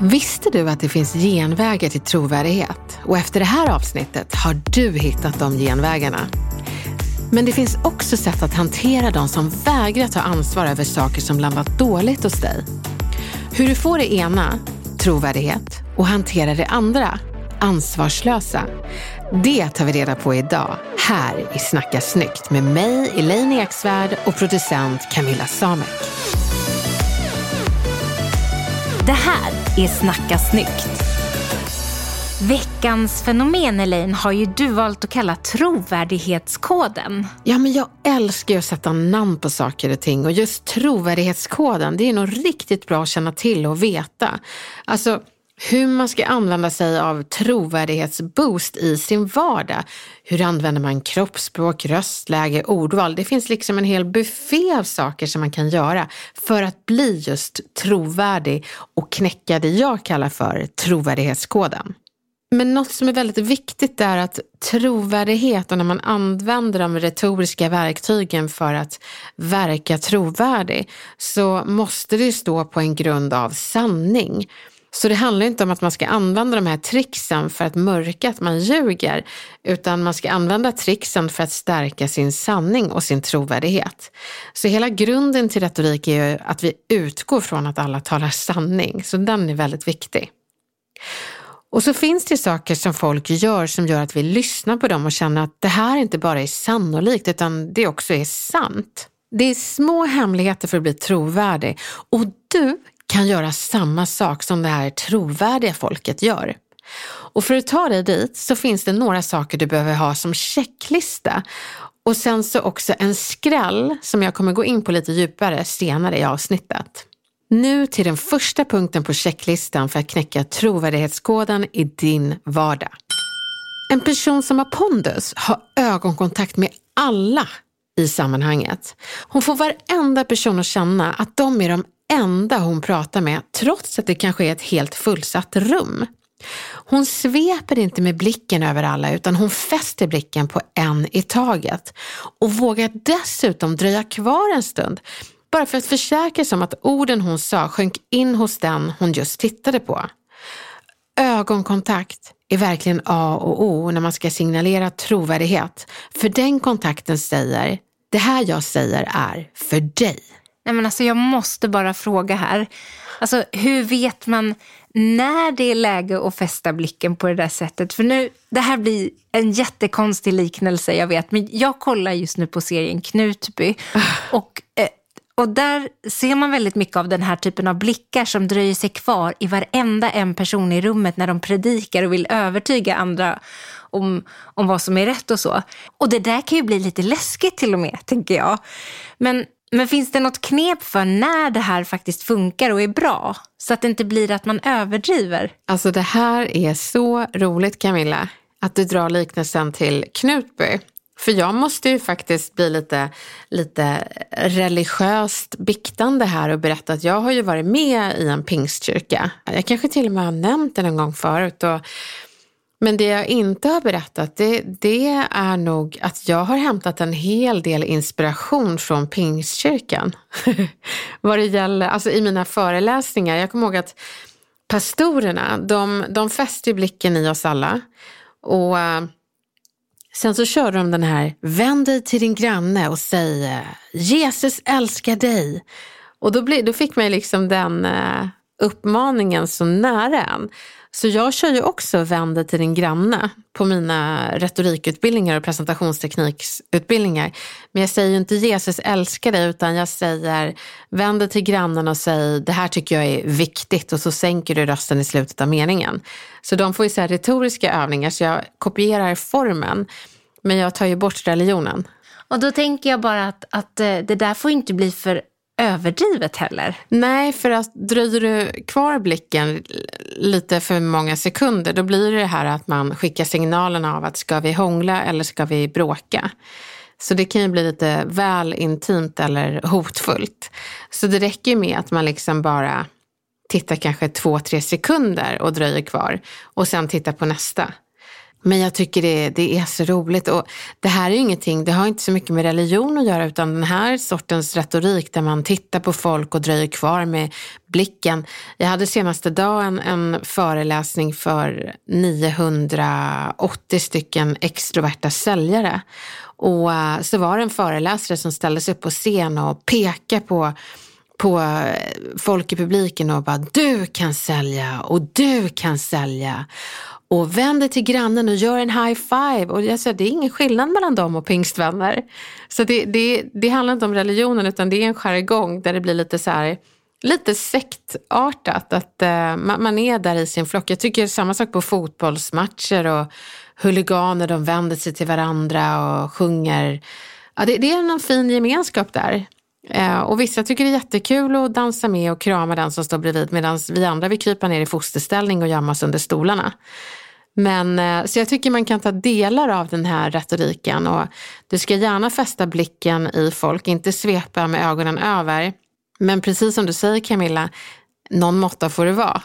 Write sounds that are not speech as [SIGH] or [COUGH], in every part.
Visste du att det finns genvägar till trovärdighet? Och efter det här avsnittet har du hittat de genvägarna. Men det finns också sätt att hantera de som vägrar ta ansvar över saker som landat dåligt hos dig. Hur du får det ena, trovärdighet, och hanterar det andra, ansvarslösa. Det tar vi reda på idag, här i Snacka snyggt med mig, Elaine Eksvärd och producent Camilla Samek. Det här är Snacka snyggt. Veckans fenomen Elaine har ju du valt att kalla trovärdighetskoden. Ja, men jag älskar ju att sätta namn på saker och ting och just trovärdighetskoden, det är nog riktigt bra att känna till och veta. Alltså, hur man ska använda sig av trovärdighetsboost i sin vardag. Hur använder man kroppsspråk, röstläge, ordval? Det finns liksom en hel buffé av saker som man kan göra för att bli just trovärdig och knäcka det jag kallar för trovärdighetskoden. Men något som är väldigt viktigt är att trovärdighet och när man använder de retoriska verktygen för att verka trovärdig så måste det stå på en grund av sanning. Så det handlar inte om att man ska använda de här tricksen för att mörka att man ljuger, utan man ska använda tricksen för att stärka sin sanning och sin trovärdighet. Så hela grunden till retorik är ju att vi utgår från att alla talar sanning, så den är väldigt viktig. Och så finns det saker som folk gör som gör att vi lyssnar på dem och känner att det här inte bara är sannolikt utan det också är sant. Det är små hemligheter för att bli trovärdig och du kan göra samma sak som det här trovärdiga folket gör. Och för att ta dig dit så finns det några saker du behöver ha som checklista och sen så också en skräll som jag kommer gå in på lite djupare senare i avsnittet. Nu till den första punkten på checklistan för att knäcka trovärdighetskoden i din vardag. En person som har pondus har ögonkontakt med alla i sammanhanget. Hon får varenda person att känna att de är de enda hon pratar med trots att det kanske är ett helt fullsatt rum. Hon sveper inte med blicken över alla utan hon fäster blicken på en i taget och vågar dessutom dröja kvar en stund bara för att försäkra sig om att orden hon sa sjönk in hos den hon just tittade på. Ögonkontakt är verkligen A och O när man ska signalera trovärdighet. För den kontakten säger, det här jag säger är för dig. Nej, men alltså, jag måste bara fråga här. Alltså, hur vet man när det är läge att fästa blicken på det där sättet? För nu, det här blir en jättekonstig liknelse, jag vet. Men jag kollar just nu på serien Knutby. [SIGHS] Och, eh, och där ser man väldigt mycket av den här typen av blickar som dröjer sig kvar i varenda en person i rummet när de predikar och vill övertyga andra om, om vad som är rätt och så. Och det där kan ju bli lite läskigt till och med, tänker jag. Men men finns det något knep för när det här faktiskt funkar och är bra? Så att det inte blir att man överdriver? Alltså det här är så roligt Camilla, att du drar liknelsen till Knutby. För jag måste ju faktiskt bli lite, lite religiöst biktande här och berätta att jag har ju varit med i en pingstkyrka. Jag kanske till och med har nämnt det någon gång förut. Och men det jag inte har berättat det, det, är nog att jag har hämtat en hel del inspiration från Pingstkyrkan. [LAUGHS] Vad det gäller, alltså i mina föreläsningar. Jag kommer ihåg att pastorerna, de, de fäster blicken i oss alla. Och eh, sen så körde de den här, vänd dig till din granne och säg eh, Jesus älskar dig. Och då, blir, då fick man liksom den eh, uppmaningen så nära en. Så jag kör ju också vänder till din granne på mina retorikutbildningar och presentationsteknikutbildningar. Men jag säger ju inte Jesus älskar dig utan jag säger vänder till grannen och säg det här tycker jag är viktigt och så sänker du rösten i slutet av meningen. Så de får ju så här retoriska övningar så jag kopierar formen men jag tar ju bort religionen. Och då tänker jag bara att, att eh, det där får inte bli för överdrivet heller. Nej, för att dröjer du kvar blicken lite för många sekunder, då blir det här att man skickar signalen av att ska vi hångla eller ska vi bråka? Så det kan ju bli lite väl intimt eller hotfullt. Så det räcker med att man liksom bara tittar kanske två, tre sekunder och dröjer kvar och sen tittar på nästa. Men jag tycker det, det är så roligt. Och det här är ju ingenting, det har inte så mycket med religion att göra utan den här sortens retorik där man tittar på folk och dröjer kvar med blicken. Jag hade senaste dagen en föreläsning för 980 stycken extroverta säljare. Och eh, så var det en föreläsare som ställde sig upp på scen och pekade på på eh, folk i publiken och bara du kan sälja och du kan sälja och vänd dig till grannen och gör en high five. Och jag säger, det är ingen skillnad mellan dem och pingstvänner. Så det, det, det handlar inte om religionen utan det är en jargong där det blir lite så här, lite sektartat. Att eh, uh, man, man, är där i sin flock. Jag tycker samma sak på fotbollsmatcher och huliganer, de vänder sig till varandra och sjunger. Ja, det, det är någon fin gemenskap där. Eh, och vissa tycker det är jättekul att dansa med och krama den som står bredvid medan vi andra vill krypa ner i fosterställning och gömmas under stolarna. Men, eh, så jag tycker man kan ta delar av den här retoriken och du ska gärna fästa blicken i folk, inte svepa med ögonen över. Men precis som du säger Camilla, någon måtta får det vara.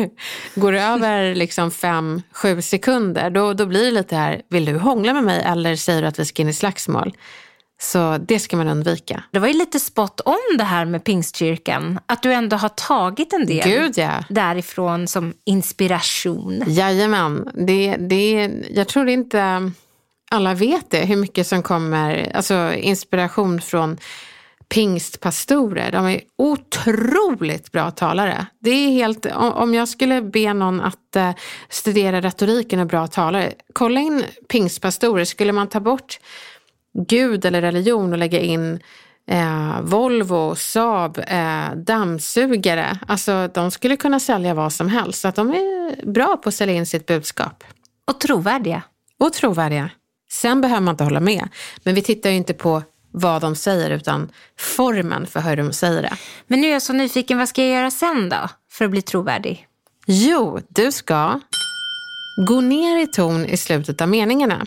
[LAUGHS] Går det över liksom fem, sju sekunder, då, då blir det lite här, vill du hångla med mig eller säger du att vi ska in i slagsmål? Så det ska man undvika. Det var ju lite spot om det här med pingstkyrkan. Att du ändå har tagit en del Gud, ja. därifrån som inspiration. Jajamän. Det, det, jag tror inte alla vet det, hur mycket som kommer, alltså inspiration från pingstpastorer. De är otroligt bra talare. Det är helt, om jag skulle be någon att eh, studera retoriken och bra talare, kolla in pingstpastorer. Skulle man ta bort Gud eller religion och lägga in eh, Volvo, Saab, eh, dammsugare. Alltså de skulle kunna sälja vad som helst. Så att de är bra på att sälja in sitt budskap. Och trovärdiga. Och trovärdiga. Sen behöver man inte hålla med. Men vi tittar ju inte på vad de säger utan formen för hur de säger det. Men nu är jag så nyfiken, vad ska jag göra sen då för att bli trovärdig? Jo, du ska gå ner i ton i slutet av meningarna.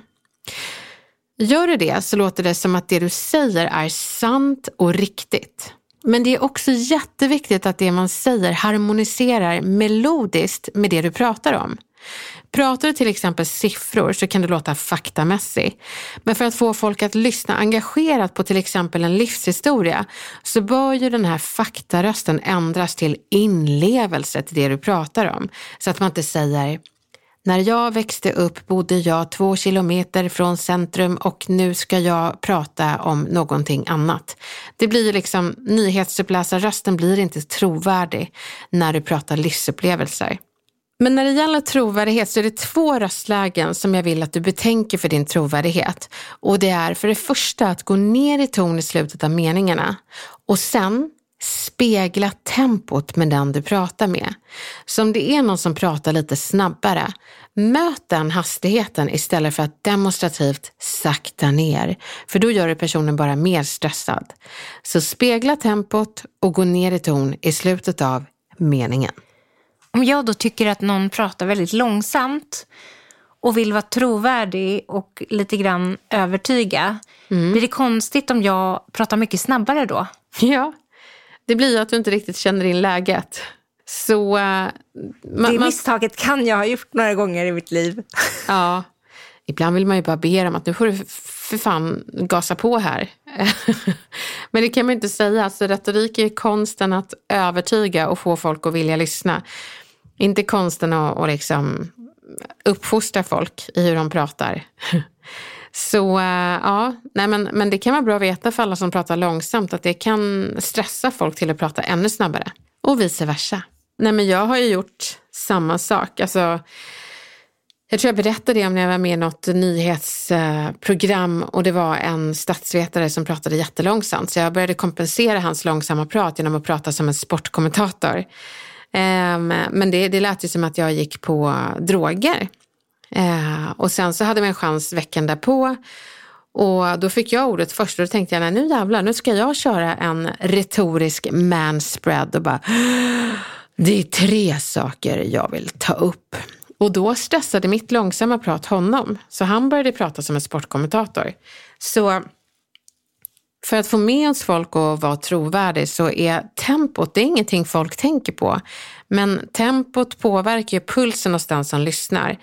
Gör du det så låter det som att det du säger är sant och riktigt. Men det är också jätteviktigt att det man säger harmoniserar melodiskt med det du pratar om. Pratar du till exempel siffror så kan du låta faktamässig. Men för att få folk att lyssna engagerat på till exempel en livshistoria så bör ju den här faktarösten ändras till inlevelse till det du pratar om. Så att man inte säger när jag växte upp bodde jag två kilometer från centrum och nu ska jag prata om någonting annat. Det blir liksom, nyhetsuppläsarrösten blir inte trovärdig när du pratar livsupplevelser. Men när det gäller trovärdighet så är det två röstlägen som jag vill att du betänker för din trovärdighet. Och det är för det första att gå ner i ton i slutet av meningarna och sen spegla tempot med den du pratar med. Så om det är någon som pratar lite snabbare, möt den hastigheten istället för att demonstrativt sakta ner. För då gör det personen bara mer stressad. Så spegla tempot och gå ner i ton i slutet av meningen. Om jag då tycker att någon pratar väldigt långsamt och vill vara trovärdig och lite grann övertyga, mm. blir det konstigt om jag pratar mycket snabbare då? Ja, det blir ju att du inte riktigt känner in läget. Så... Uh, man, det misstaget kan jag ha gjort några gånger i mitt liv. [LAUGHS] Ja. Ibland vill man ju bara be dem att nu får du för fan gasa på här. [LAUGHS] Men det kan man inte säga. Alltså, retorik är konsten att övertyga och få folk att vilja lyssna. Inte konsten att, att liksom uppfostra folk i hur de pratar. [LAUGHS] Så eh, ja, nej men, men det kan vara bra att veta för alla som pratar långsamt att det kan stressa folk till att prata ännu snabbare. Och vice versa. Nej men jag har ju gjort samma sak. Alltså, jag tror jag berättade det om när jag var med i något nyhetsprogram eh, och det var en statsvetare som pratade jättelångsamt. Så jag började kompensera hans långsamma prat genom att prata som en sportkommentator. Ehm, men det, det lät ju som att jag gick på droger. Eh, och sen så hade vi en chans veckan därpå och då fick jag ordet först och då tänkte jag, nej nu jävlar, nu ska jag köra en retorisk manspread och bara, det är tre saker jag vill ta upp. Och då stressade mitt långsamma prat honom, så han började prata som en sportkommentator. Så för att få med oss folk att vara trovärdig så är tempot, det är ingenting folk tänker på. Men tempot påverkar ju pulsen hos den som lyssnar.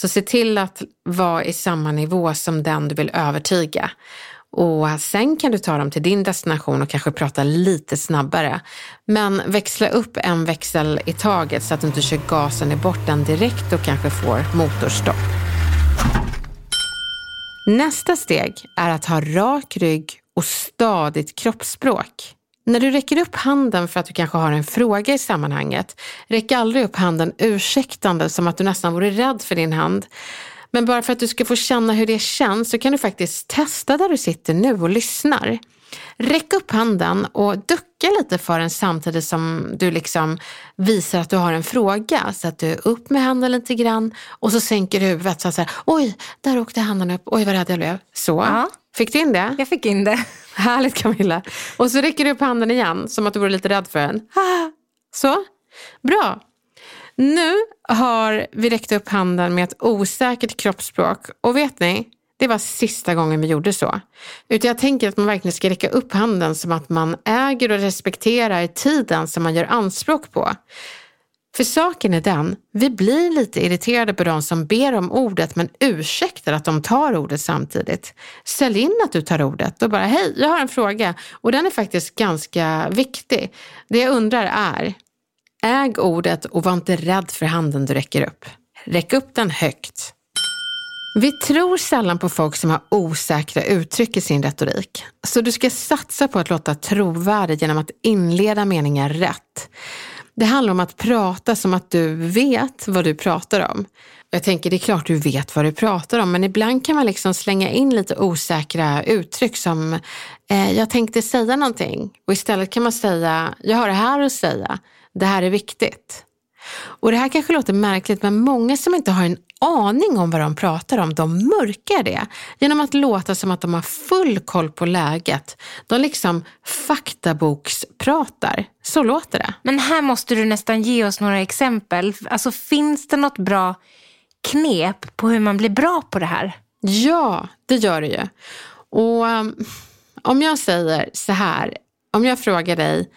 Så se till att vara i samma nivå som den du vill övertyga. Och sen kan du ta dem till din destination och kanske prata lite snabbare. Men växla upp en växel i taget så att du inte kör gasen i botten direkt och kanske får motorstopp. Nästa steg är att ha rak rygg och stadigt kroppsspråk. När du räcker upp handen för att du kanske har en fråga i sammanhanget, räck aldrig upp handen ursäktande som att du nästan vore rädd för din hand. Men bara för att du ska få känna hur det känns så kan du faktiskt testa där du sitter nu och lyssnar. Räck upp handen och ducka lite för den samtidigt som du liksom visar att du har en fråga. Så att du är upp med handen lite grann och så sänker du huvudet så att säga, oj, där åkte handen upp, oj vad rädd jag blev. Så, Ja fick du in det? Jag fick in det. [LAUGHS] Härligt Camilla. Och så räcker du upp handen igen som att du vore lite rädd för den. Så, bra. Nu har vi räckt upp handen med ett osäkert kroppsspråk och vet ni, det var sista gången vi gjorde så. Utan jag tänker att man verkligen ska räcka upp handen som att man äger och respekterar tiden som man gör anspråk på. För saken är den, vi blir lite irriterade på de som ber om ordet men ursäktar att de tar ordet samtidigt. Sälj in att du tar ordet och bara hej, jag har en fråga och den är faktiskt ganska viktig. Det jag undrar är, äg ordet och var inte rädd för handen du räcker upp. Räck upp den högt. Vi tror sällan på folk som har osäkra uttryck i sin retorik. Så du ska satsa på att låta trovärdig genom att inleda meningar rätt. Det handlar om att prata som att du vet vad du pratar om. Jag tänker, det är klart du vet vad du pratar om, men ibland kan man liksom slänga in lite osäkra uttryck som eh, jag tänkte säga någonting och istället kan man säga, jag har det här att säga, det här är viktigt. Och det här kanske låter märkligt, men många som inte har en aning om vad de pratar om, de mörkar det genom att låta som att de har full koll på läget. De liksom faktabokspratar. Så låter det. Men här måste du nästan ge oss några exempel. Alltså finns det något bra knep på hur man blir bra på det här? Ja, det gör det ju. Och um, om jag säger så här, om jag frågar dig,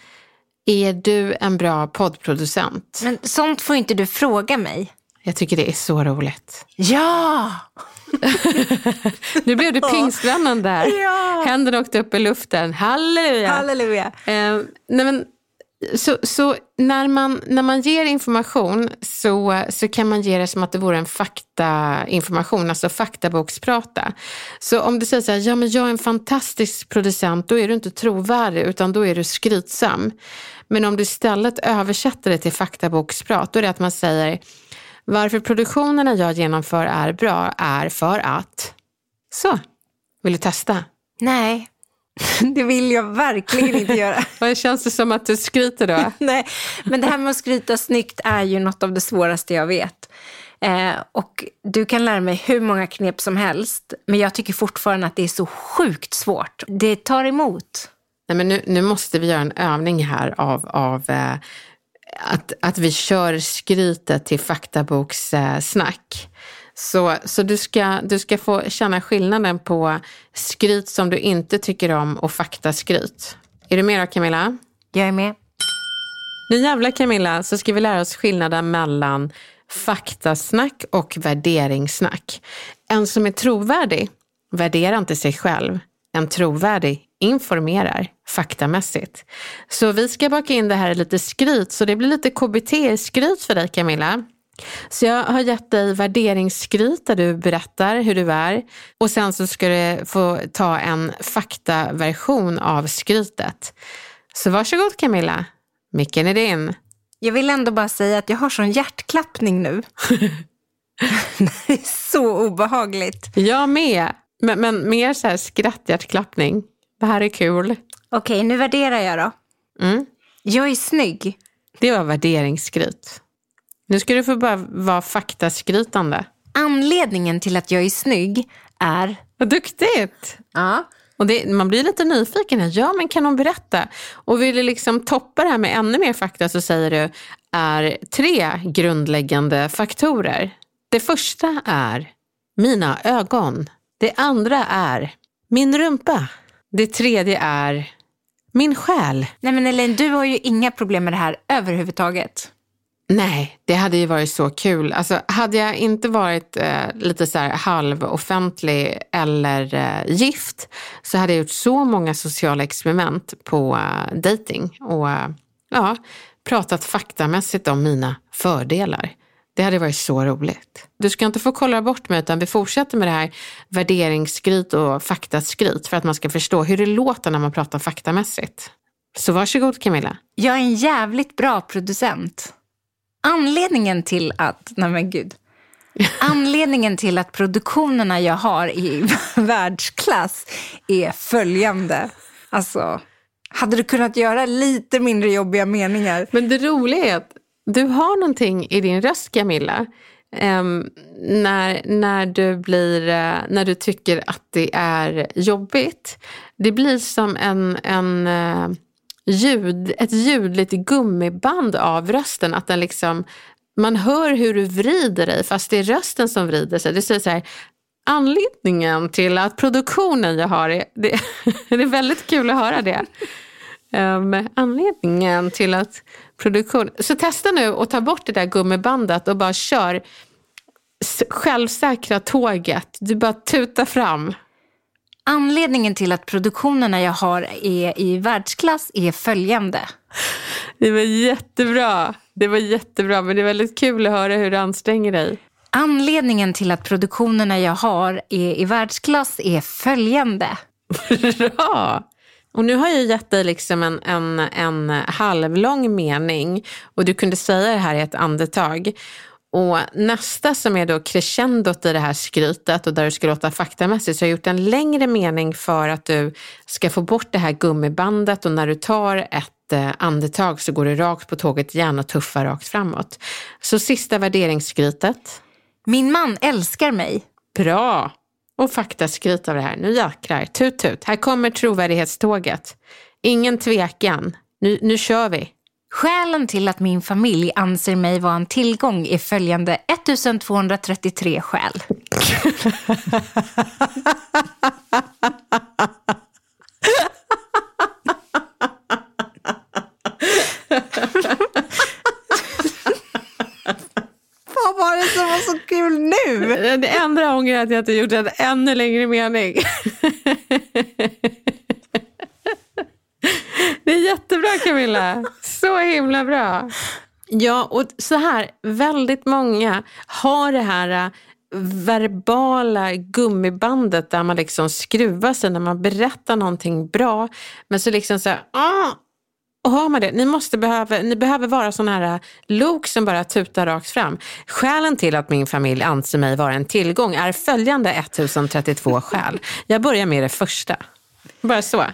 är du en bra poddproducent? Men sånt får inte du fråga mig. Jag tycker det är så roligt. Ja! [LAUGHS] Nu blev du pingstvännen där. [LAUGHS] Ja. Händerna åkte upp i luften. Halleluja! Halleluja. Eh, nej men, så så när, man, när man ger information så, så kan man ge det som att det vore en faktainformation, alltså faktaboksprata. Så om du säger så här, ja men jag är en fantastisk producent, då är du inte trovärdig utan då är du skrytsam. Men om du istället översätter det till faktaboksprat, då är det att man säger, varför produktionerna jag genomför är bra är för att... Så, vill du testa? Nej, [LAUGHS] det vill jag verkligen inte göra. [LAUGHS] Vad känns det som att du skryter då? [LAUGHS] Nej, men det här med att skryta snyggt är ju något av det svåraste jag vet. Eh, och du kan lära mig hur många knep som helst, men jag tycker fortfarande att det är så sjukt svårt. Det tar emot. Nej, men nu, nu måste vi göra en övning här av, av eh, att, att vi kör skrytet till faktabokssnack. Så, så du, ska, du ska få känna skillnaden på skryt som du inte tycker om och faktaskryt. Är du med då Camilla? Jag är med. Nu jävlar Camilla så ska vi lära oss skillnaden mellan faktasnack och värderingssnack. En som är trovärdig värderar inte sig själv. En trovärdig informerar faktamässigt. Så vi ska baka in det här i lite skryt så det blir lite KBT-skryt för dig Camilla. Så jag har gett dig värderingsskryt där du berättar hur du är och sen så ska du få ta en faktaversion av skrytet. Så varsågod Camilla, micken är din. Jag vill ändå bara säga att jag har sån hjärtklappning nu. [LAUGHS] [LAUGHS] det är så obehagligt. Jag med, men, men mer så här skratthjärtklappning. Det här är kul. Okej, nu värderar jag då. Mm. Jag är snygg. Det var värderingsskryt. Nu ska du få bara vara faktaskrytande. Anledningen till att jag är snygg är... Vad duktigt! Ja. Och det, man blir lite nyfiken. Här. Ja, men kan hon berätta? Och vill du liksom toppa det här med ännu mer fakta så säger du är tre grundläggande faktorer. Det första är mina ögon. Det andra är min rumpa. Det tredje är min själ. Nej men Elaine, du har ju inga problem med det här överhuvudtaget. Nej, det hade ju varit så kul. Alltså, hade jag inte varit eh, lite så här halvoffentlig eller eh, gift så hade jag gjort så många sociala experiment på eh, dating och eh, ja, pratat faktamässigt om mina fördelar. Det hade varit så roligt. Du ska inte få kolla bort mig utan vi fortsätter med det här värderingsskryt och faktaskryt för att man ska förstå hur det låter när man pratar faktamässigt. Så varsågod Camilla. Jag är en jävligt bra producent. Anledningen till att, nej men gud. [LAUGHS] Anledningen till att produktionerna jag har i [LAUGHS] världsklass är följande. Alltså, hade du kunnat göra lite mindre jobbiga meningar? Men det roliga är att du har någonting i din röst Camilla. Um, när, när, du blir, uh, när du tycker att det är jobbigt. Det blir som en, en uh, ljud, ett ljudligt gummiband av rösten. Att den liksom, man hör hur du vrider dig fast det är rösten som vrider sig. Du säger så här, anledningen till att produktionen jag har, är, det, [LAUGHS] det är väldigt kul att höra det. Um, anledningen till att produktion... Så testa nu att ta bort det där gummibandet och bara kör självsäkra tåget. Du bara tutar fram. Anledningen till att produktionerna jag har är i världsklass är följande. Det var jättebra. Det var jättebra, men det är väldigt kul att höra hur du anstränger dig. Anledningen till att produktionerna jag har är i världsklass är följande. [LAUGHS] Bra! Och nu har jag gett dig liksom en, en, en halvlång mening och du kunde säga det här i ett andetag. Och nästa som är då crescendot i det här skrytet och där du ska låta faktamässigt så har jag gjort en längre mening för att du ska få bort det här gummibandet och när du tar ett eh, andetag så går du rakt på tåget igen och tuffar rakt framåt. Så sista värderingsskrytet. Min man älskar mig. Bra! Och faktaskryt av det här. Nu jäklar, tut tut. Här kommer trovärdighetståget. Ingen tvekan. Nu, nu kör vi. Skälen till att min familj anser mig vara en tillgång är följande 1233 skäl. [LAUGHS] Vad var det som var så kul nu? Det enda jag ångrar är att jag inte gjort en ännu längre mening. [LAUGHS] Det är jättebra Camilla. Så himla bra. Ja, och så här, väldigt många har det här äh, verbala gummibandet där man liksom skruvar sig när man berättar någonting bra. Men så liksom så här, ah! Och hör man det, ni, måste behöva, ni behöver vara sådana här äh, lok som bara tutar rakt fram. Skälen till att min familj anser mig vara en tillgång är följande 1032 skäl. Jag börjar med det första. Bara så.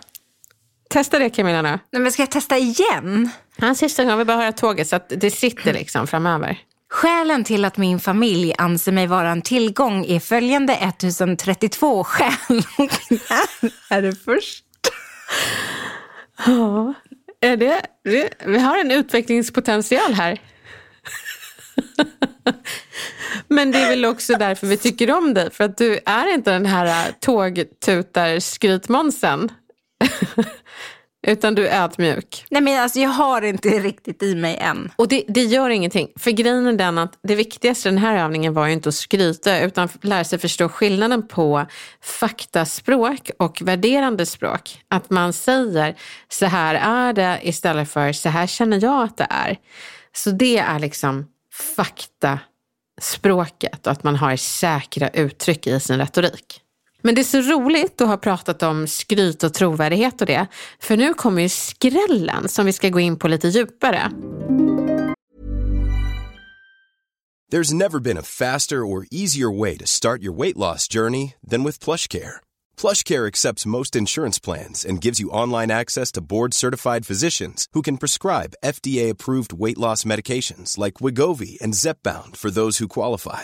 Testa det Camilla nu. Nej, men ska jag testa igen? Ja, sista gången, vi bara höra tåget så att det sitter liksom framöver. Skälen till att min familj anser mig vara en tillgång är följande 1032 skäl. [LAUGHS] är det först? Ja, är det, vi har en utvecklingspotential här. Men det är väl också därför vi tycker om dig. För att du är inte den här tågtutar-skrytmånsen. Utan du är ödmjuk. Nej men alltså jag har inte riktigt i mig än. Och det, det gör ingenting. För grejen är den att det viktigaste i den här övningen var ju inte att skryta utan lära sig förstå skillnaden på faktaspråk och värderande språk. Att man säger så här är det istället för så här känner jag att det är. Så det är liksom fakta språket och att man har säkra uttryck i sin retorik. Men det är så roligt att ha pratat om skryt och trovärdighet och det, för nu kommer ju skrällen som vi ska gå in på lite djupare. There's never been a faster or easier way to start your weight loss journey than with PlushCare. PlushCare accepts most insurance plans and gives you online access to board-certified physicians who can prescribe FDA-approved weight loss medications like Wigovi and Zepbound for those who qualify.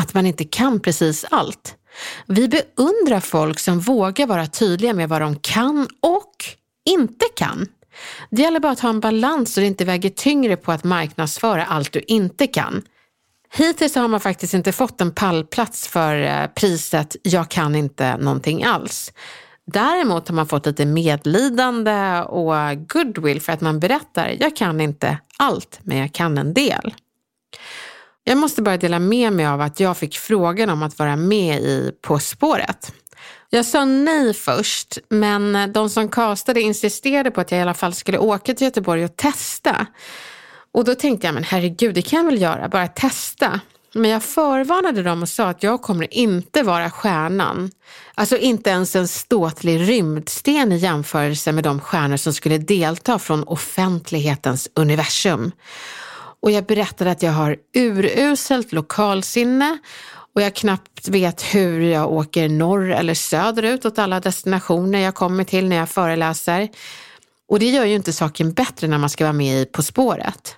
att man inte kan precis allt. Vi beundrar folk som vågar vara tydliga med vad de kan och inte kan. Det gäller bara att ha en balans så det inte väger tyngre på att marknadsföra allt du inte kan. Hittills har man faktiskt inte fått en pallplats för eh, priset Jag kan inte någonting alls. Däremot har man fått lite medlidande och goodwill för att man berättar jag kan inte allt, men jag kan en del. Jag måste bara dela med mig av att jag fick frågan om att vara med i På spåret. Jag sa nej först, men de som kastade insisterade på att jag i alla fall skulle åka till Göteborg och testa. Och då tänkte jag, men herregud, det kan jag väl göra, bara testa. Men jag förvarnade dem och sa att jag kommer inte vara stjärnan. Alltså inte ens en ståtlig rymdsten i jämförelse med de stjärnor som skulle delta från offentlighetens universum. Och jag berättade att jag har uruselt lokalsinne och jag knappt vet hur jag åker norr eller söderut åt alla destinationer jag kommer till när jag föreläser. Och det gör ju inte saken bättre när man ska vara med i På spåret.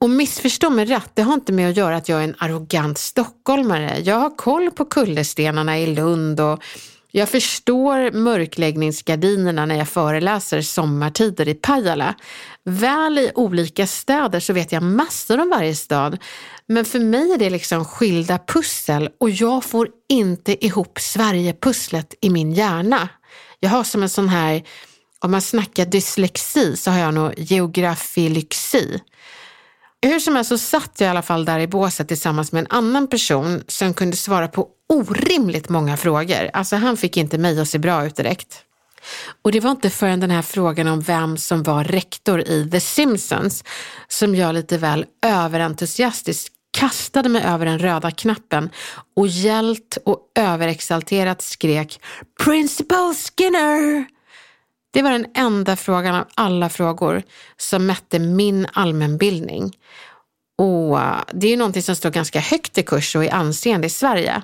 Och missförstå mig rätt, det har inte med att göra att jag är en arrogant stockholmare. Jag har koll på kullerstenarna i Lund och jag förstår mörkläggningsgardinerna när jag föreläser sommartider i Pajala. Väl i olika städer så vet jag massor om varje stad. Men för mig är det liksom skilda pussel och jag får inte ihop Sverigepusslet i min hjärna. Jag har som en sån här, om man snackar dyslexi så har jag nog geografilyxi. Hur som helst så satt jag i alla fall där i båset tillsammans med en annan person som kunde svara på orimligt många frågor. Alltså han fick inte mig att se bra ut direkt. Och det var inte förrän den här frågan om vem som var rektor i The Simpsons som jag lite väl överentusiastiskt kastade mig över den röda knappen och hjält och överexalterat skrek Principal Skinner! Det var den enda frågan av alla frågor som mätte min allmänbildning. Och eh, det är ju någonting som står ganska högt i kurs och i anseende i Sverige.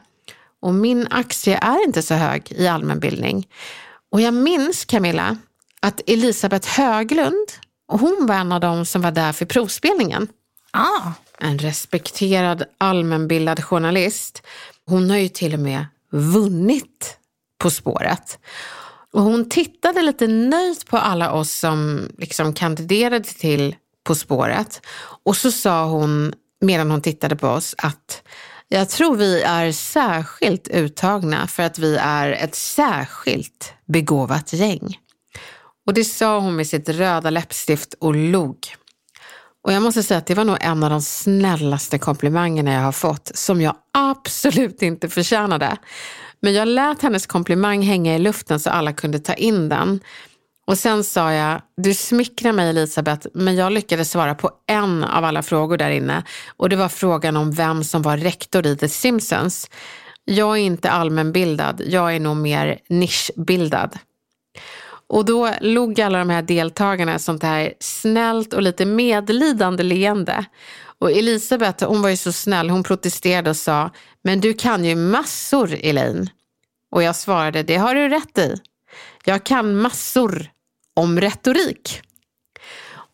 Och min aktie är inte så hög i allmänbildning. Och jag minns Camilla att Elisabeth Höglund, hon var en av dem som var där för provspelningen. Ah. En respekterad allmänbildad journalist. Hon har ju till och med vunnit På spåret. Och hon tittade lite nöjt på alla oss som liksom kandiderade till På spåret. Och så sa hon, medan hon tittade på oss, att jag tror vi är särskilt uttagna för att vi är ett särskilt begåvat gäng. Och det sa hon med sitt röda läppstift och log. Och jag måste säga att det var nog en av de snällaste komplimangerna jag har fått som jag absolut inte förtjänade. Men jag lät hennes komplimang hänga i luften så alla kunde ta in den. Och sen sa jag, du smickrar mig Elisabeth, men jag lyckades svara på en av alla frågor där inne. Och det var frågan om vem som var rektor i The Simpsons. Jag är inte allmänbildad, jag är nog mer nischbildad. Och då log alla de här deltagarna sånt här snällt och lite medlidande leende. Och Elisabeth, hon var ju så snäll, hon protesterade och sa, men du kan ju massor Elaine. Och jag svarade, det har du rätt i. Jag kan massor om retorik.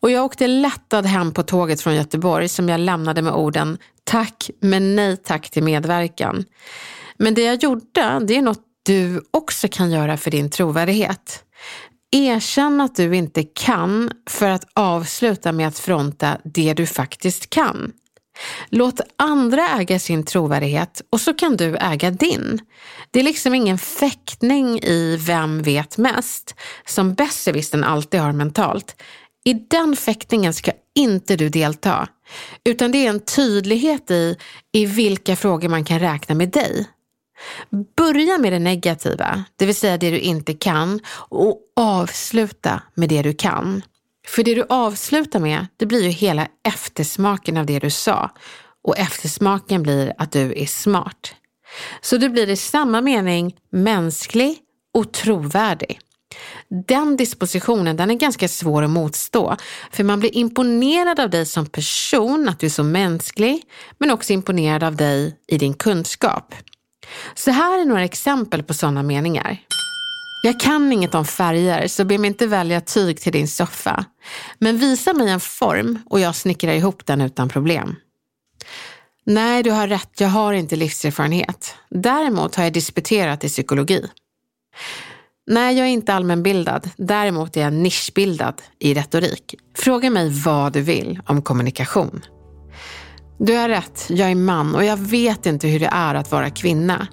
Och jag åkte lättad hem på tåget från Göteborg som jag lämnade med orden tack men nej tack till medverkan. Men det jag gjorde, det är något du också kan göra för din trovärdighet. Erkänn att du inte kan för att avsluta med att fronta det du faktiskt kan. Låt andra äga sin trovärdighet och så kan du äga din. Det är liksom ingen fäktning i vem vet mest, som besserwissern alltid har mentalt. I den fäktningen ska inte du delta, utan det är en tydlighet i, i vilka frågor man kan räkna med dig. Börja med det negativa, det vill säga det du inte kan och avsluta med det du kan. För det du avslutar med, det blir ju hela eftersmaken av det du sa. Och eftersmaken blir att du är smart. Så du blir i samma mening mänsklig och trovärdig. Den dispositionen den är ganska svår att motstå, för man blir imponerad av dig som person, att du är så mänsklig, men också imponerad av dig i din kunskap. Så här är några exempel på sådana meningar. Jag kan inget om färger så be mig inte välja tyg till din soffa. Men visa mig en form och jag snickrar ihop den utan problem. Nej, du har rätt, jag har inte livserfarenhet. Däremot har jag disputerat i psykologi. Nej, jag är inte allmänbildad. Däremot är jag nischbildad i retorik. Fråga mig vad du vill om kommunikation. Du har rätt, jag är man och jag vet inte hur det är att vara kvinna.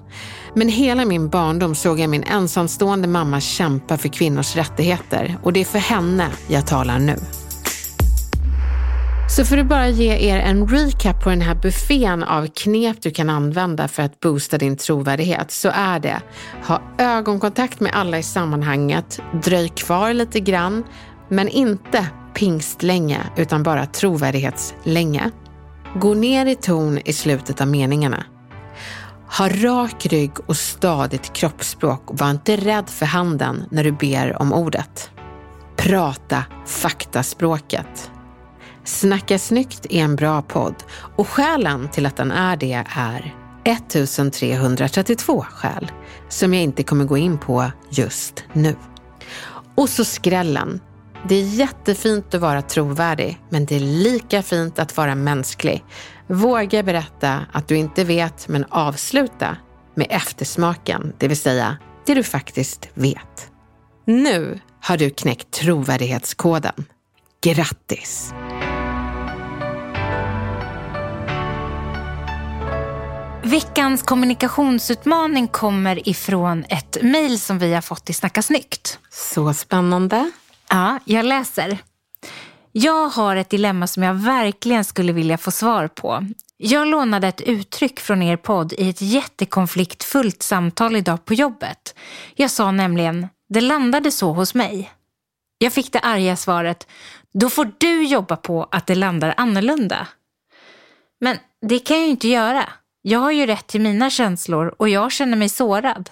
Men hela min barndom såg jag min ensamstående mamma kämpa för kvinnors rättigheter och det är för henne jag talar nu. Så för att bara ge er en recap på den här buffén av knep du kan använda för att boosta din trovärdighet så är det ha ögonkontakt med alla i sammanhanget, dröj kvar lite grann, men inte pingstlänge utan bara trovärdighetslänge. Gå ner i ton i slutet av meningarna. Ha rak rygg och stadigt kroppsspråk och var inte rädd för handen när du ber om ordet. Prata faktaspråket. Snacka snyggt är en bra podd och skälen till att den är det är 1332 skäl som jag inte kommer gå in på just nu. Och så skrällen. Det är jättefint att vara trovärdig, men det är lika fint att vara mänsklig. Våga berätta att du inte vet, men avsluta med eftersmaken, det vill säga det du faktiskt vet. Nu har du knäckt trovärdighetskoden. Grattis! Veckans kommunikationsutmaning kommer ifrån ett mejl som vi har fått i Snacka snyggt. Så spännande. Ja, jag läser. Jag har ett dilemma som jag verkligen skulle vilja få svar på. Jag lånade ett uttryck från er podd i ett jättekonfliktfullt samtal idag på jobbet. Jag sa nämligen, det landade så hos mig. Jag fick det arga svaret, då får du jobba på att det landar annorlunda. Men det kan jag ju inte göra. Jag har ju rätt till mina känslor och jag känner mig sårad.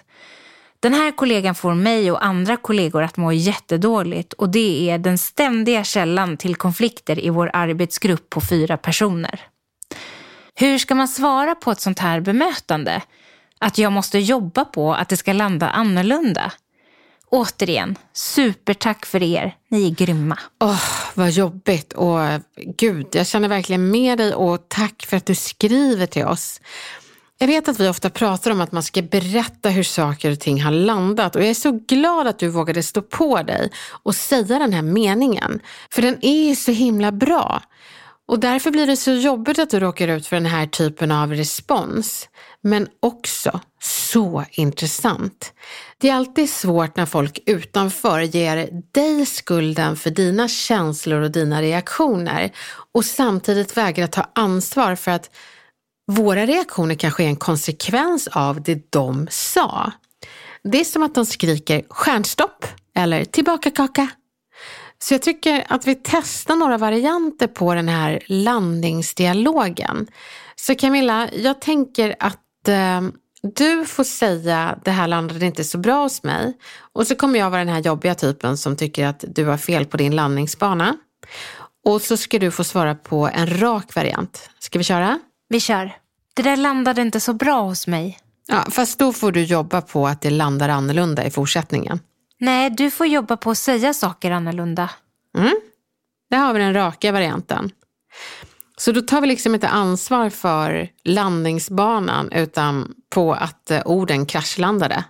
Den här kollegan får mig och andra kollegor att må jättedåligt och det är den ständiga källan till konflikter i vår arbetsgrupp på fyra personer. Hur ska man svara på ett sånt här bemötande? Att jag måste jobba på att det ska landa annorlunda? Återigen, supertack för er. Ni är grymma. Åh, oh, vad jobbigt. Och eh, gud, jag känner verkligen med dig och tack för att du skriver till oss. Jag vet att vi ofta pratar om att man ska berätta hur saker och ting har landat och jag är så glad att du vågade stå på dig och säga den här meningen. För den är så himla bra. Och därför blir det så jobbigt att du råkar ut för den här typen av respons. Men också så intressant. Det är alltid svårt när folk utanför ger dig skulden för dina känslor och dina reaktioner och samtidigt vägrar ta ansvar för att våra reaktioner kanske är en konsekvens av det de sa. Det är som att de skriker stjärnstopp eller tillbaka kaka. Så jag tycker att vi testar några varianter på den här landningsdialogen. Så Camilla, jag tänker att eh, du får säga det här landade inte så bra hos mig. Och så kommer jag vara den här jobbiga typen som tycker att du har fel på din landningsbana. Och så ska du få svara på en rak variant. Ska vi köra? Vi kör. Det där landade inte så bra hos mig. Ja, fast då får du jobba på att det landar annorlunda i fortsättningen. Nej, du får jobba på att säga saker annorlunda. Mm. Där har vi den raka varianten. Så då tar vi liksom inte ansvar för landningsbanan utan på att eh, orden kraschlandade.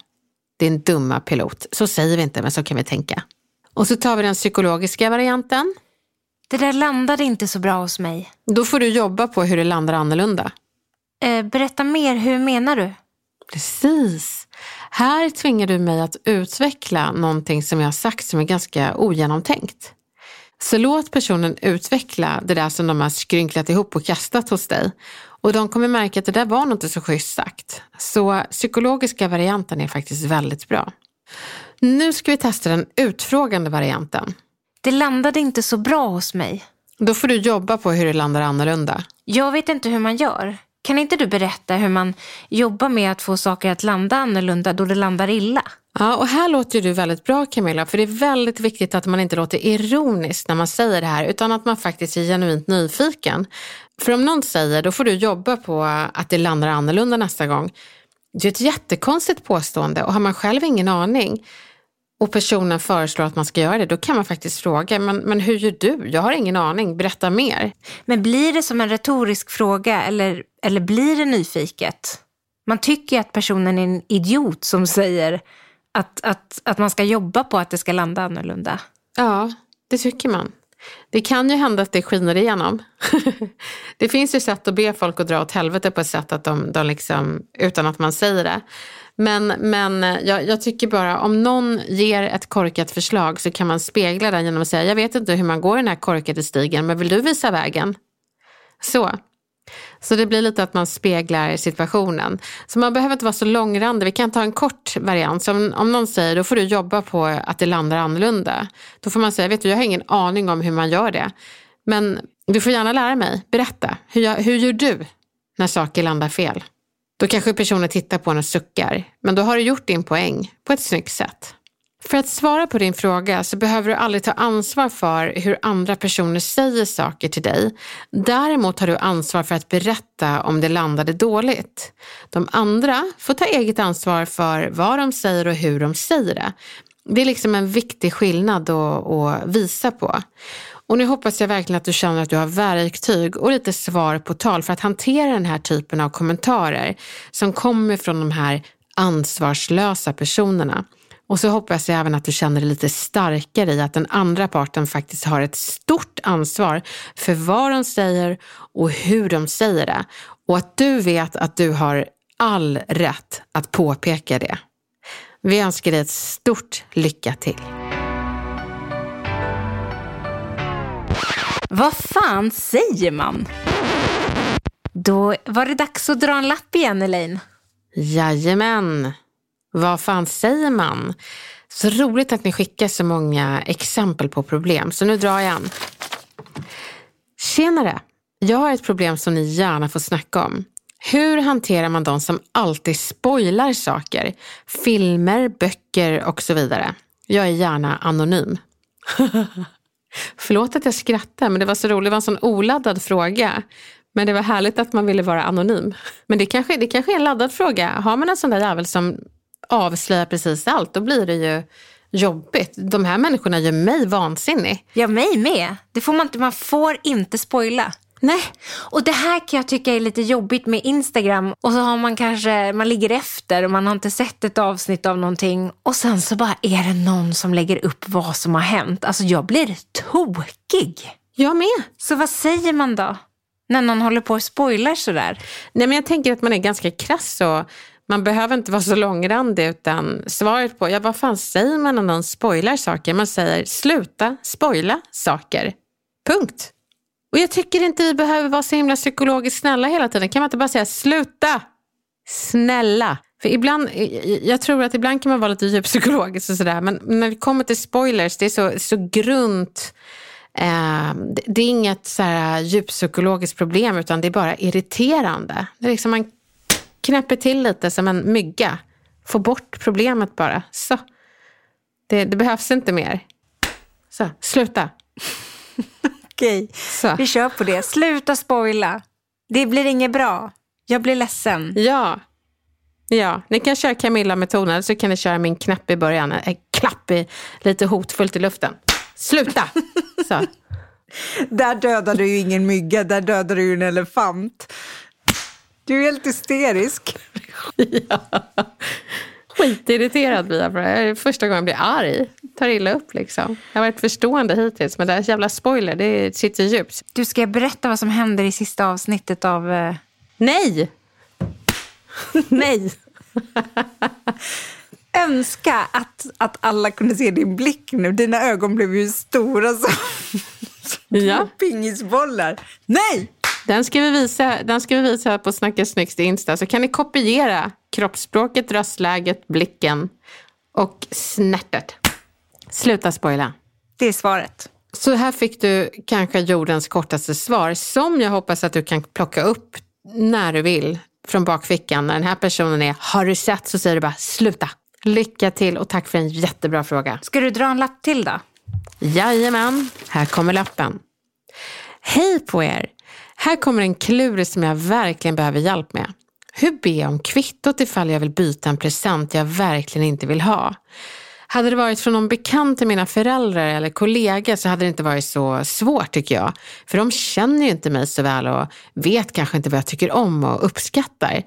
Din dumma pilot. Så säger vi inte, men så kan vi tänka. Och så tar vi den psykologiska varianten. Det där landade inte så bra hos mig. Då får du jobba på hur det landar annorlunda. Eh, berätta mer, hur menar du? Precis. Här tvingar du mig att utveckla någonting som jag har sagt som är ganska ogenomtänkt. Så låt personen utveckla det där som de har skrynklat ihop och kastat hos dig. Och de kommer märka att det där var nog inte så schysst sagt. Så psykologiska varianten är faktiskt väldigt bra. Nu ska vi testa den utfrågande varianten. Det landade inte så bra hos mig. Då får du jobba på hur det landar annorlunda. Jag vet inte hur man gör. Kan inte du berätta hur man jobbar med att få saker att landa annorlunda då det landar illa? Ja, och här låter du väldigt bra Camilla, för det är väldigt viktigt att man inte låter ironisk när man säger det här, utan att man faktiskt är genuint nyfiken. För om någon säger, då får du jobba på att det landar annorlunda nästa gång. Det är ett jättekonstigt påstående och har man själv ingen aning och personen föreslår att man ska göra det, då kan man faktiskt fråga, men, men hur gör du? Jag har ingen aning, berätta mer. Men blir det som en retorisk fråga eller, eller blir det nyfiket? Man tycker att personen är en idiot som säger att, att, att man ska jobba på att det ska landa annorlunda. Ja, det tycker man. Det kan ju hända att det skiner igenom. [LAUGHS] det finns ju sätt att be folk att dra åt helvete på ett sätt att de, de liksom, utan att man säger det. Men, men eh, jag, jag, tycker bara om någon ger ett korkat förslag så kan man spegla det genom att säga jag vet inte hur man går den här korkade stigen men vill du visa vägen? Så. Så det blir lite att man speglar situationen. Så man behöver inte vara så långrandig. Vi kan ta en kort variant. Så om, om någon säger då får du jobba på att det landar annorlunda. Då får man säga, vet du jag har ingen aning om hur man gör det. Men du får gärna lära mig. Berätta. Hur, hur gör du när saker landar fel? Då kanske personen tittar på en och suckar. Men då har du gjort din poäng på ett snyggt sätt. För att svara på din fråga så behöver du aldrig ta ansvar för hur andra personer säger saker till dig. Däremot har du ansvar för att berätta om det landade dåligt. De andra får ta eget ansvar för vad de säger och hur de säger det. Det är liksom en viktig skillnad att, visa på. Och nu hoppas jag verkligen att du känner att du har verktyg och lite svar på tal för att hantera den här typen av kommentarer som kommer från de här ansvarslösa personerna. Och så hoppas jag även att du känner dig lite starkare i att den andra parten faktiskt har ett stort ansvar för vad de säger och hur de säger det. Och att du vet att du har all rätt att påpeka det. Vi önskar dig ett stort lycka till. Vad fan säger man? Då var det dags att dra en lapp igen, Elaine. Jajamän. Vad fan säger man? Så roligt att ni skickar så många exempel på problem. Så nu drar jag en. Tjenare! Jag har ett problem som ni gärna får snacka om. Hur hanterar man de som alltid spoilar saker? Filmer, böcker och så vidare. Jag är gärna anonym. [LAUGHS] Förlåt att jag skrattar, men det var så roligt. Det var en sån oladdad fråga. Men det var härligt att man ville vara anonym. Men det kanske, det kanske är en laddad fråga. Har man en sån där jävel som avslöjar precis allt, då blir det ju jobbigt. De här människorna gör mig vansinnig. Ja, mig med. Det får man, inte, man får inte spoila. Nej. Och det här kan jag tycka är lite jobbigt med Instagram. Och så har man kanske, man ligger efter och man har inte sett ett avsnitt av någonting. Och sen så bara är det någon som lägger upp vad som har hänt. Alltså jag blir tokig. Jag med. Så vad säger man då? När någon håller på och spoilar sådär? Nej men jag tänker att man är ganska krass och man behöver inte vara så långrandig utan svaret på, ja vad fan säger man när någon spoilar saker? Man säger sluta spoila saker. Punkt. Och jag tycker inte vi behöver vara så himla psykologiskt snälla hela tiden. Kan man inte bara säga sluta? Snälla. För ibland, jag tror att ibland kan man vara lite djuppsykologisk och sådär. Men när det kommer till spoilers, det är så, så grunt. Eh, det är inget så här djuppsykologiskt problem utan det är bara irriterande. Det är liksom man knäpper till lite som en mygga. Få bort problemet bara. Så. Det, det behövs inte mer. Så, sluta. [LAUGHS] Okej, Så. vi kör på det. Sluta spoila. Det blir inget bra. Jag blir ledsen. Ja. Ja, ni kan köra Camilla-metoden så kan ni köra min knapp i början. Äh, klapp i, lite hotfullt i luften. Sluta! [LAUGHS] Så. Där dödar du ju ingen mygga, där dödar du ju en elefant. Du är helt hysterisk. ja. Skitirriterad blir jag på det. Det är första gången jag blir arg. Tar illa upp liksom. Jag har varit förstående hittills, men det här jävla spoiler, det sitter djupt. Du, ska jag berätta vad som händer i sista avsnittet av... Uh... Nej! Nej! Önska att, att alla kunde se din blick nu. Dina ögon blev ju stora som, som ja. pingisbollar. Nej! Den ska, vi visa, den ska vi visa på Snacka snyggt Insta, så kan ni kopiera kroppsspråket, röstläget, blicken och snärtet. Sluta spoila. Det är svaret. Så här fick du kanske jordens kortaste svar som jag hoppas att du kan plocka upp när du vill från bakfickan. När den här personen är, har du sett? Så säger du bara, sluta. Lycka till och tack för en jättebra fråga. Ska du dra en lapp till då? Jajamän, här kommer lappen. Hej på er! Här kommer en klurig som jag verkligen behöver hjälp med. Hur ber jag om kvittot ifall jag vill byta en present jag verkligen inte vill ha? Hade det varit från någon bekant till mina föräldrar eller kollega så hade det inte varit så svårt tycker jag. För de känner ju inte mig så väl och vet kanske inte vad jag tycker om och uppskattar.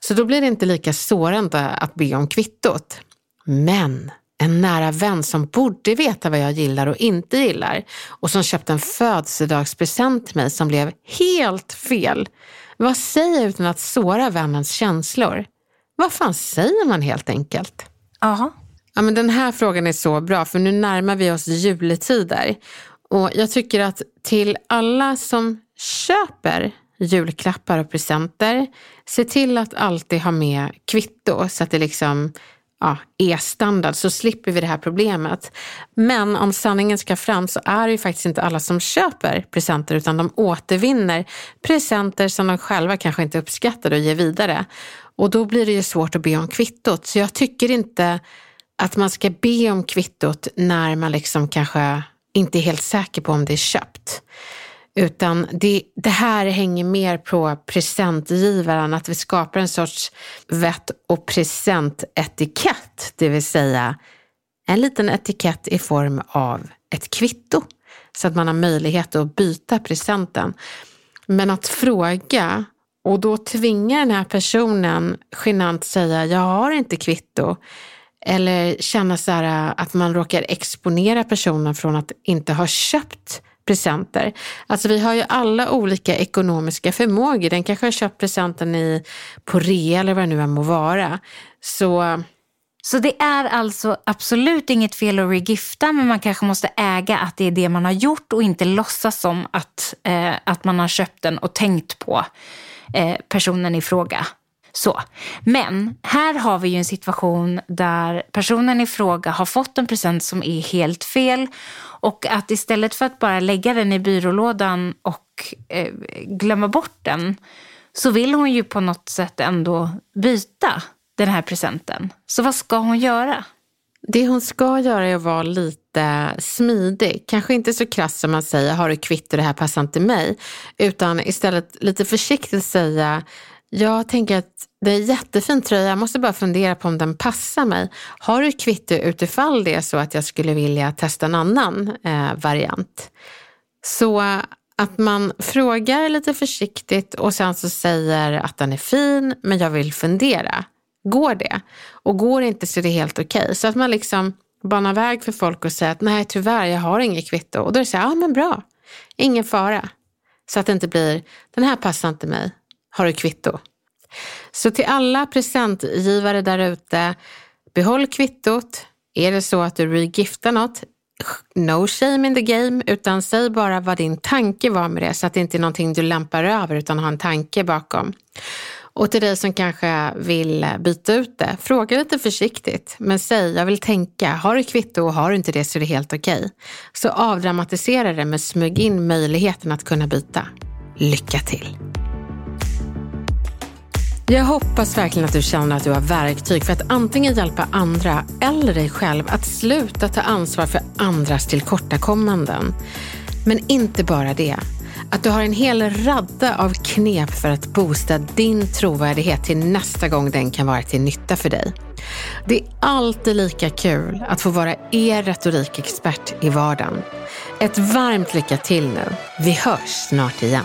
Så då blir det inte lika sårande att be om kvittot. Men en nära vän som borde veta vad jag gillar och inte gillar och som köpte en födelsedagspresent till mig som blev helt fel. Vad säger jag utan att såra vännens känslor? Vad fan säger man helt enkelt? Aha. Ja, men den här frågan är så bra för nu närmar vi oss juletider. Och jag tycker att till alla som köper julklappar och presenter, se till att alltid ha med kvitto så att det liksom ja, är standard så slipper vi det här problemet. Men om sanningen ska fram så är det ju faktiskt inte alla som köper presenter utan de återvinner presenter som de själva kanske inte uppskattar och ger vidare. Och då blir det ju svårt att be om kvittot. Så jag tycker inte att man ska be om kvittot när man liksom kanske inte är helt säker på om det är köpt. Utan det, det här hänger mer på presentgivaren, att vi skapar en sorts vett och presentetikett, det vill säga en liten etikett i form av ett kvitto. Så att man har möjlighet att byta presenten. Men att fråga och då tvinga den här personen genant säga, jag har inte kvitto. Eller känna så här att man råkar exponera personen från att inte ha köpt presenter. Alltså vi har ju alla olika ekonomiska förmågor. Den kanske har köpt presenten i, på rea eller vad det nu än må vara. Så så det är alltså absolut inget fel att regifta men man kanske måste äga att det är det man har gjort och inte låtsas som att, eh, att man har köpt den och tänkt på eh, personen i fråga. Så. Men här har vi ju en situation där personen i fråga har fått en present som är helt fel och att istället för att bara lägga den i byrålådan och eh, glömma bort den så vill hon ju på något sätt ändå byta den här presenten. Så vad ska hon göra? Det hon ska göra är att vara lite smidig. Kanske inte så krass som man säger, har du kvitto, det här passar inte mig. Utan istället lite försiktigt säga, jag tänker att det är jättefin tröja, jag måste bara fundera på om den passar mig. Har du kvitto utifall det är så att jag skulle vilja testa en annan eh, variant? Så att man frågar lite försiktigt och sen så säger att den är fin men jag vill fundera. Går det? Och går det inte så är det helt okej. Okay. Så att man liksom banar väg för folk och säger att nej tyvärr jag har inget kvitto. Och då är det så här, ja men bra, ingen fara. Så att det inte blir, den här passar inte mig, har du kvitto? Så till alla presentgivare där ute, behåll kvittot. Är det så att du regiftar något, no shame in the game, utan säg bara vad din tanke var med det så att det inte är någonting du lämpar över utan har en tanke bakom. Och till dig som kanske vill eh, byta ut det, fråga lite försiktigt. Men säg, jag vill tänka, har du kvitto och har du inte det så är det helt okej. Okay. Så avdramatisera det men smyg in möjligheten att kunna byta. Lycka till! Jag hoppas verkligen att du känner att du har verktyg för att antingen hjälpa andra eller dig själv att sluta ta ansvar för andras tillkortakommanden. Men inte bara det. att du har en hel radda av knep för att boosta din trovärdighet till nästa gång den kan vara till nytta för dig. Det är alltid lika kul att få vara er retorikexpert i vardagen. Ett varmt lycka till nu. Vi hörs snart igen.